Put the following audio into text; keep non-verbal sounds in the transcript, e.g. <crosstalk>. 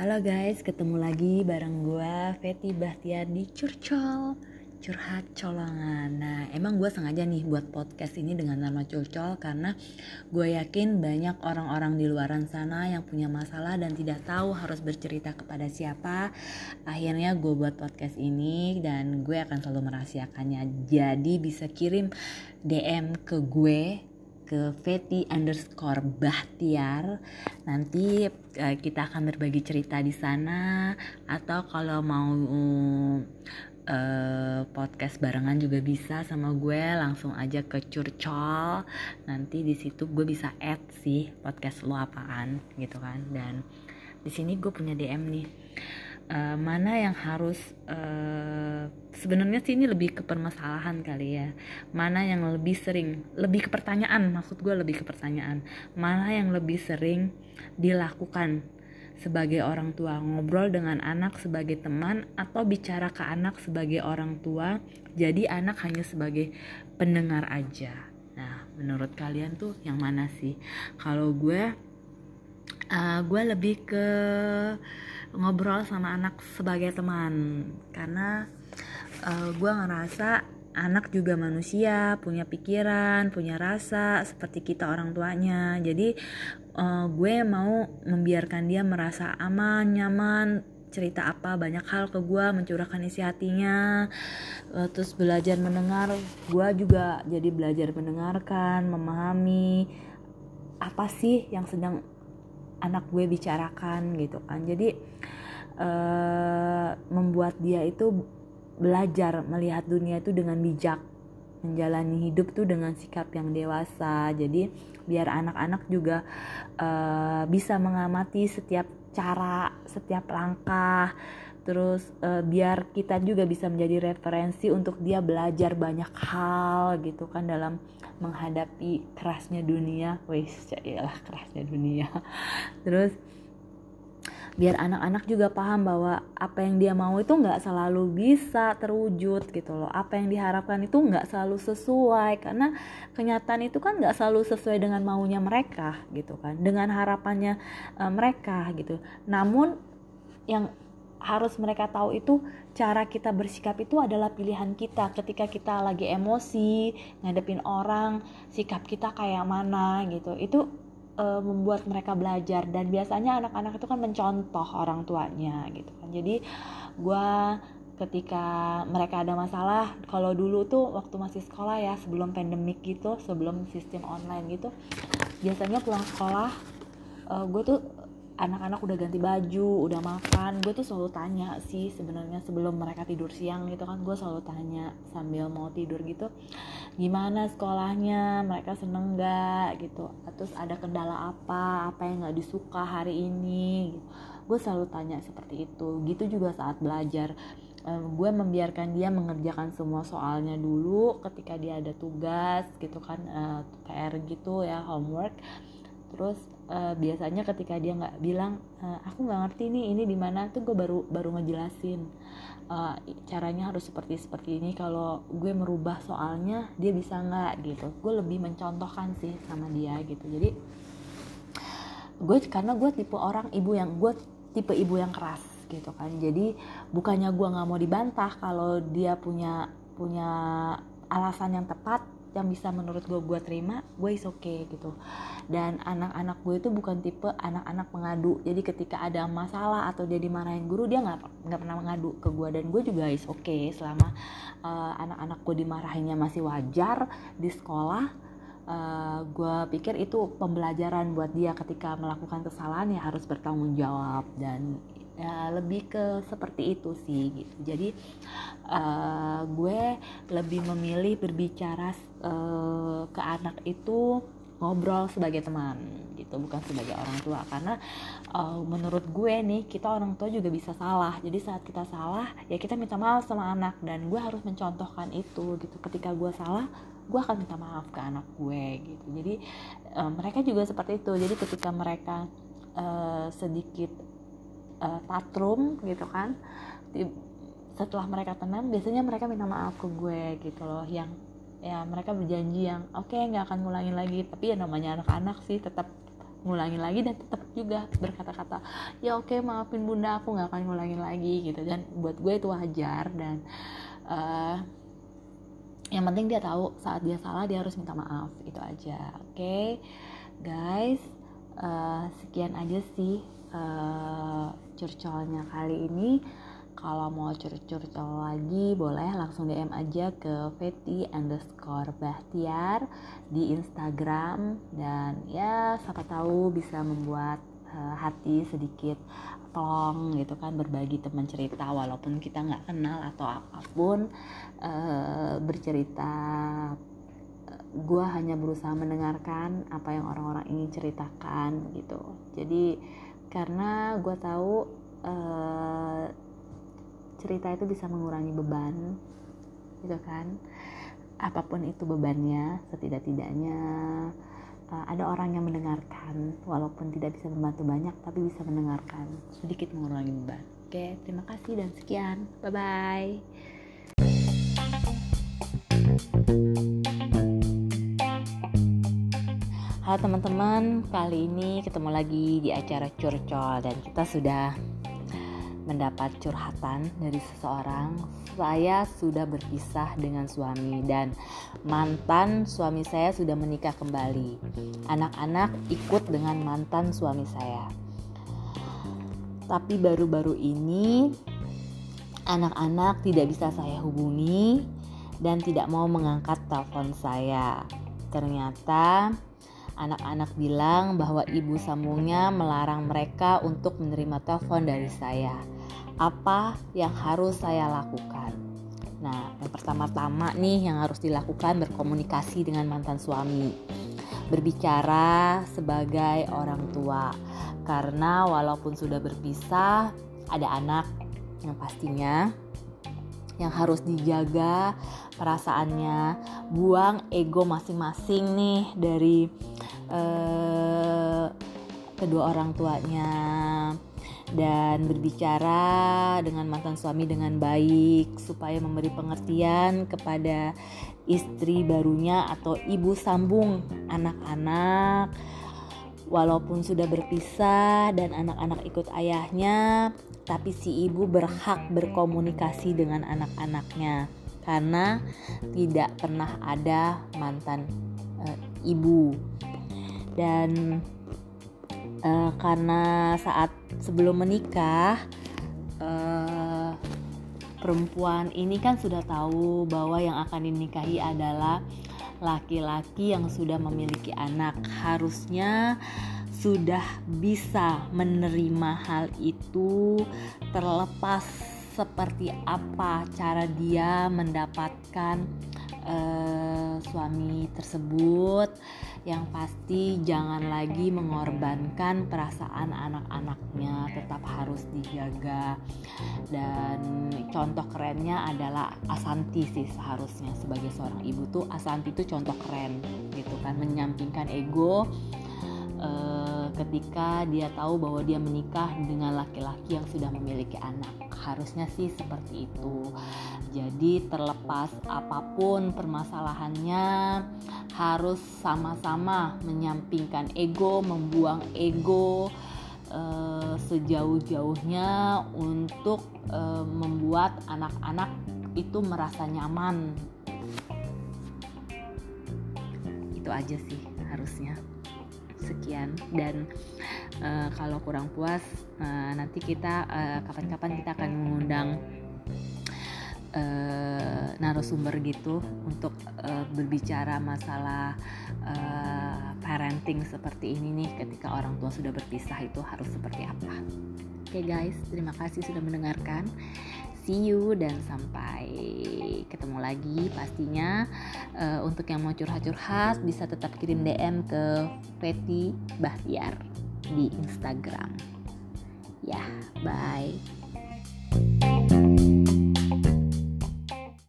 Halo guys, ketemu lagi bareng gue Feti Bahtiar di Curcol Curhat Colongan. Nah emang gue sengaja nih buat podcast ini dengan nama Curcol Karena gue yakin banyak orang-orang di luaran sana yang punya masalah dan tidak tahu harus bercerita kepada siapa. Akhirnya gue buat podcast ini dan gue akan selalu merahasiakannya. Jadi bisa kirim DM ke gue ke Feti underscore Bahtiar. Nanti uh, kita akan berbagi cerita di sana. Atau kalau mau uh, podcast barengan juga bisa sama gue langsung aja ke curcol. Nanti di situ gue bisa add sih podcast lo apaan gitu kan. Dan di sini gue punya DM nih uh, mana yang harus uh, sebenarnya sih ini lebih ke permasalahan kali ya. Mana yang lebih sering lebih ke pertanyaan maksud gue lebih ke pertanyaan. Mana yang lebih sering dilakukan sebagai orang tua? Ngobrol dengan anak sebagai teman atau bicara ke anak sebagai orang tua jadi anak hanya sebagai pendengar aja. Nah menurut kalian tuh yang mana sih? Kalau gue uh, gue lebih ke ngobrol sama anak sebagai teman. Karena uh, gue ngerasa anak juga manusia punya pikiran punya rasa seperti kita orang tuanya. Jadi uh, gue mau membiarkan dia merasa aman nyaman cerita apa banyak hal ke gue mencurahkan isi hatinya uh, terus belajar mendengar. Gue juga jadi belajar mendengarkan memahami apa sih yang sedang anak gue bicarakan gitu kan. Jadi uh, membuat dia itu belajar melihat dunia itu dengan bijak menjalani hidup tuh dengan sikap yang dewasa. Jadi biar anak-anak juga uh, bisa mengamati setiap cara setiap langkah terus uh, biar kita juga bisa menjadi referensi untuk dia belajar banyak hal gitu kan dalam menghadapi kerasnya dunia. Wes lah kerasnya dunia. <laughs> Terus biar anak-anak juga paham bahwa apa yang dia mau itu nggak selalu bisa terwujud gitu loh. Apa yang diharapkan itu nggak selalu sesuai. Karena kenyataan itu kan nggak selalu sesuai dengan maunya mereka gitu kan. Dengan harapannya uh, mereka gitu. Namun yang harus mereka tahu itu cara kita bersikap itu adalah pilihan kita. Ketika kita lagi emosi ngadepin orang sikap kita kayak mana gitu. Itu e, membuat mereka belajar. Dan biasanya anak-anak itu kan mencontoh orang tuanya gitu kan. Jadi gue ketika mereka ada masalah kalau dulu tuh waktu masih sekolah ya sebelum pandemik gitu sebelum sistem online gitu biasanya pulang sekolah uh, gue tuh anak-anak udah ganti baju udah makan. Gue tuh selalu tanya sih sebenarnya sebelum mereka tidur siang gitu kan. Gue selalu tanya sambil mau tidur gitu gimana sekolahnya? Mereka seneng gak gitu. Terus ada kendala apa? Apa yang nggak disuka hari ini? Gitu. gue selalu tanya seperti itu. Gitu juga saat belajar. Gue membiarkan dia mengerjakan semua soalnya dulu ketika dia ada tugas gitu kan uh, eh, PR gitu ya homework. Terus uh, biasanya ketika dia nggak bilang uh, aku nggak ngerti nih ini di mana tuh gue baru baru ngejelasin. Uh, caranya harus seperti seperti ini kalau gue merubah soalnya dia bisa nggak gitu. Gue lebih mencontohkan sih sama dia gitu. Jadi gue karena gue tipe orang ibu yang gue tipe ibu yang keras gitu kan. Jadi bukannya gue nggak mau dibantah kalau dia punya punya alasan yang tepat yang bisa menurut gue gue terima gue is okay gitu. Dan anak-anak gue itu bukan tipe anak-anak pengadu. Jadi ketika ada masalah atau dia dimarahin guru dia nggak nggak pernah mengadu ke gue dan gue juga is okay selama uh, anak-anak gue dimarahinnya masih wajar di sekolah. Uh, gue pikir itu pembelajaran buat dia. Ketika melakukan kesalahan ya harus bertanggung jawab. Dan ya lebih ke seperti itu sih gitu. Jadi uh, gue lebih memilih berbicara uh, ke anak itu ngobrol sebagai teman gitu. Bukan sebagai orang tua. Karena uh, menurut gue nih kita orang tua juga bisa salah. Jadi saat kita salah ya kita minta maaf sama anak. Dan gue harus mencontohkan itu gitu. Ketika gue salah gue akan minta maaf ke anak gue gitu. Jadi uh, mereka juga seperti itu. Jadi ketika mereka uh, sedikit uh, tatrum gitu kan. Setelah mereka tenang biasanya mereka minta maaf ke gue gitu loh. Yang ya mereka berjanji yang oke okay, nggak akan ngulangin lagi. Tapi ya namanya anak-anak sih tetap ngulangin lagi dan tetap juga berkata-kata ya oke okay, maafin bunda aku nggak akan ngulangin lagi gitu. Dan buat gue itu wajar dan uh, yang penting dia tahu saat dia salah dia harus minta maaf. Itu aja. Oke okay? guys uh, sekian aja sih uh, curcolnya kali ini. Kalau mau curcol lagi boleh langsung DM aja ke Feti underscore Bahtiar di Instagram. Dan ya siapa tahu bisa membuat uh, hati sedikit plong gitu kan berbagi teman cerita walaupun kita nggak kenal atau apa pun. Uh, bercerita gue hanya berusaha mendengarkan apa yang orang-orang ingin ceritakan gitu. Jadi karena gue tahu uh, cerita itu bisa mengurangi beban gitu kan? Apa pun itu bebannya setidak-tidaknya uh, ada orang yang mendengarkan walaupun tidak bisa membantu banyak tapi bisa mendengarkan. Sedikit mengurangi beban. Oke terima kasih dan sekian. Bye bye Halo teman-teman, kali ini ketemu lagi di acara Curcol dan kita sudah mendapat curhatan dari seseorang, saya sudah berpisah dengan suami dan mantan suami saya sudah menikah kembali. Anak-anak ikut dengan mantan suami saya. Tapi baru-baru ini anak-anak tidak bisa saya hubungi dan tidak mau mengangkat telepon saya. Ternyata anak-anak bilang bahwa ibu sambungnya melarang mereka untuk menerima telepon dari saya apa yang harus saya lakukan. Nah, yang pertama-tama nih yang harus dilakukan berkomunikasi dengan mantan suami. Berbicara sebagai orang tua. Karena walaupun sudah berpisah, ada anak yang pastinya yang harus dijaga perasaannya, buang ego masing-masing nih dari uh, kedua orang tuanya dan berbicara dengan mantan suami dengan baik supaya memberi pengertian kepada istri barunya atau ibu sambung anak-anak. Walaupun sudah berpisah dan anak-anak ikut ayahnya tapi si ibu berhak berkomunikasi dengan anak-anaknya karena tidak pernah ada mantan e, ibu dan uh, karena saat sebelum menikah uh, perempuan ini kan sudah tahu bahwa yang akan dinikahi adalah laki-laki yang sudah memiliki anak. Harusnya sudah bisa menerima hal itu terlepas seperti apa cara dia mendapatkan uh, suami tersebut. Yang pasti jangan lagi mengorbankan perasaan anak-anaknya tetap harus dijaga. Dan contoh kerennya adalah Asanti sih seharusnya sebagai seorang ibu tuh. Asanti tuh contoh keren gitu kan menyampingkan ego uh, ketika dia tahu bahwa dia menikah dengan laki-laki yang sudah memiliki anak. Harusnya sih seperti itu. Jadi terlepas apa pun permasalahannya harus sama-sama menyampingkan ego membuang ego uh, sejauh-jauhnya untuk uh, membuat anak-anak itu merasa nyaman. Itu aja sih harusnya sekian dan uh, kalau kurang puas uh, nanti kita kapan-kapan uh, kita akan mengundang uh, narasumber gitu untuk uh, berbicara masalah uh, parenting seperti ini nih ketika orang tua sudah berpisah itu harus seperti apa. Oke okay guys, terima kasih sudah mendengarkan. See you dan sampai ketemu lagi pastinya uh, untuk yang mau curhat-curhat bisa tetap kirim DM ke Feti Bahtiar di Instagram. Ya, bye.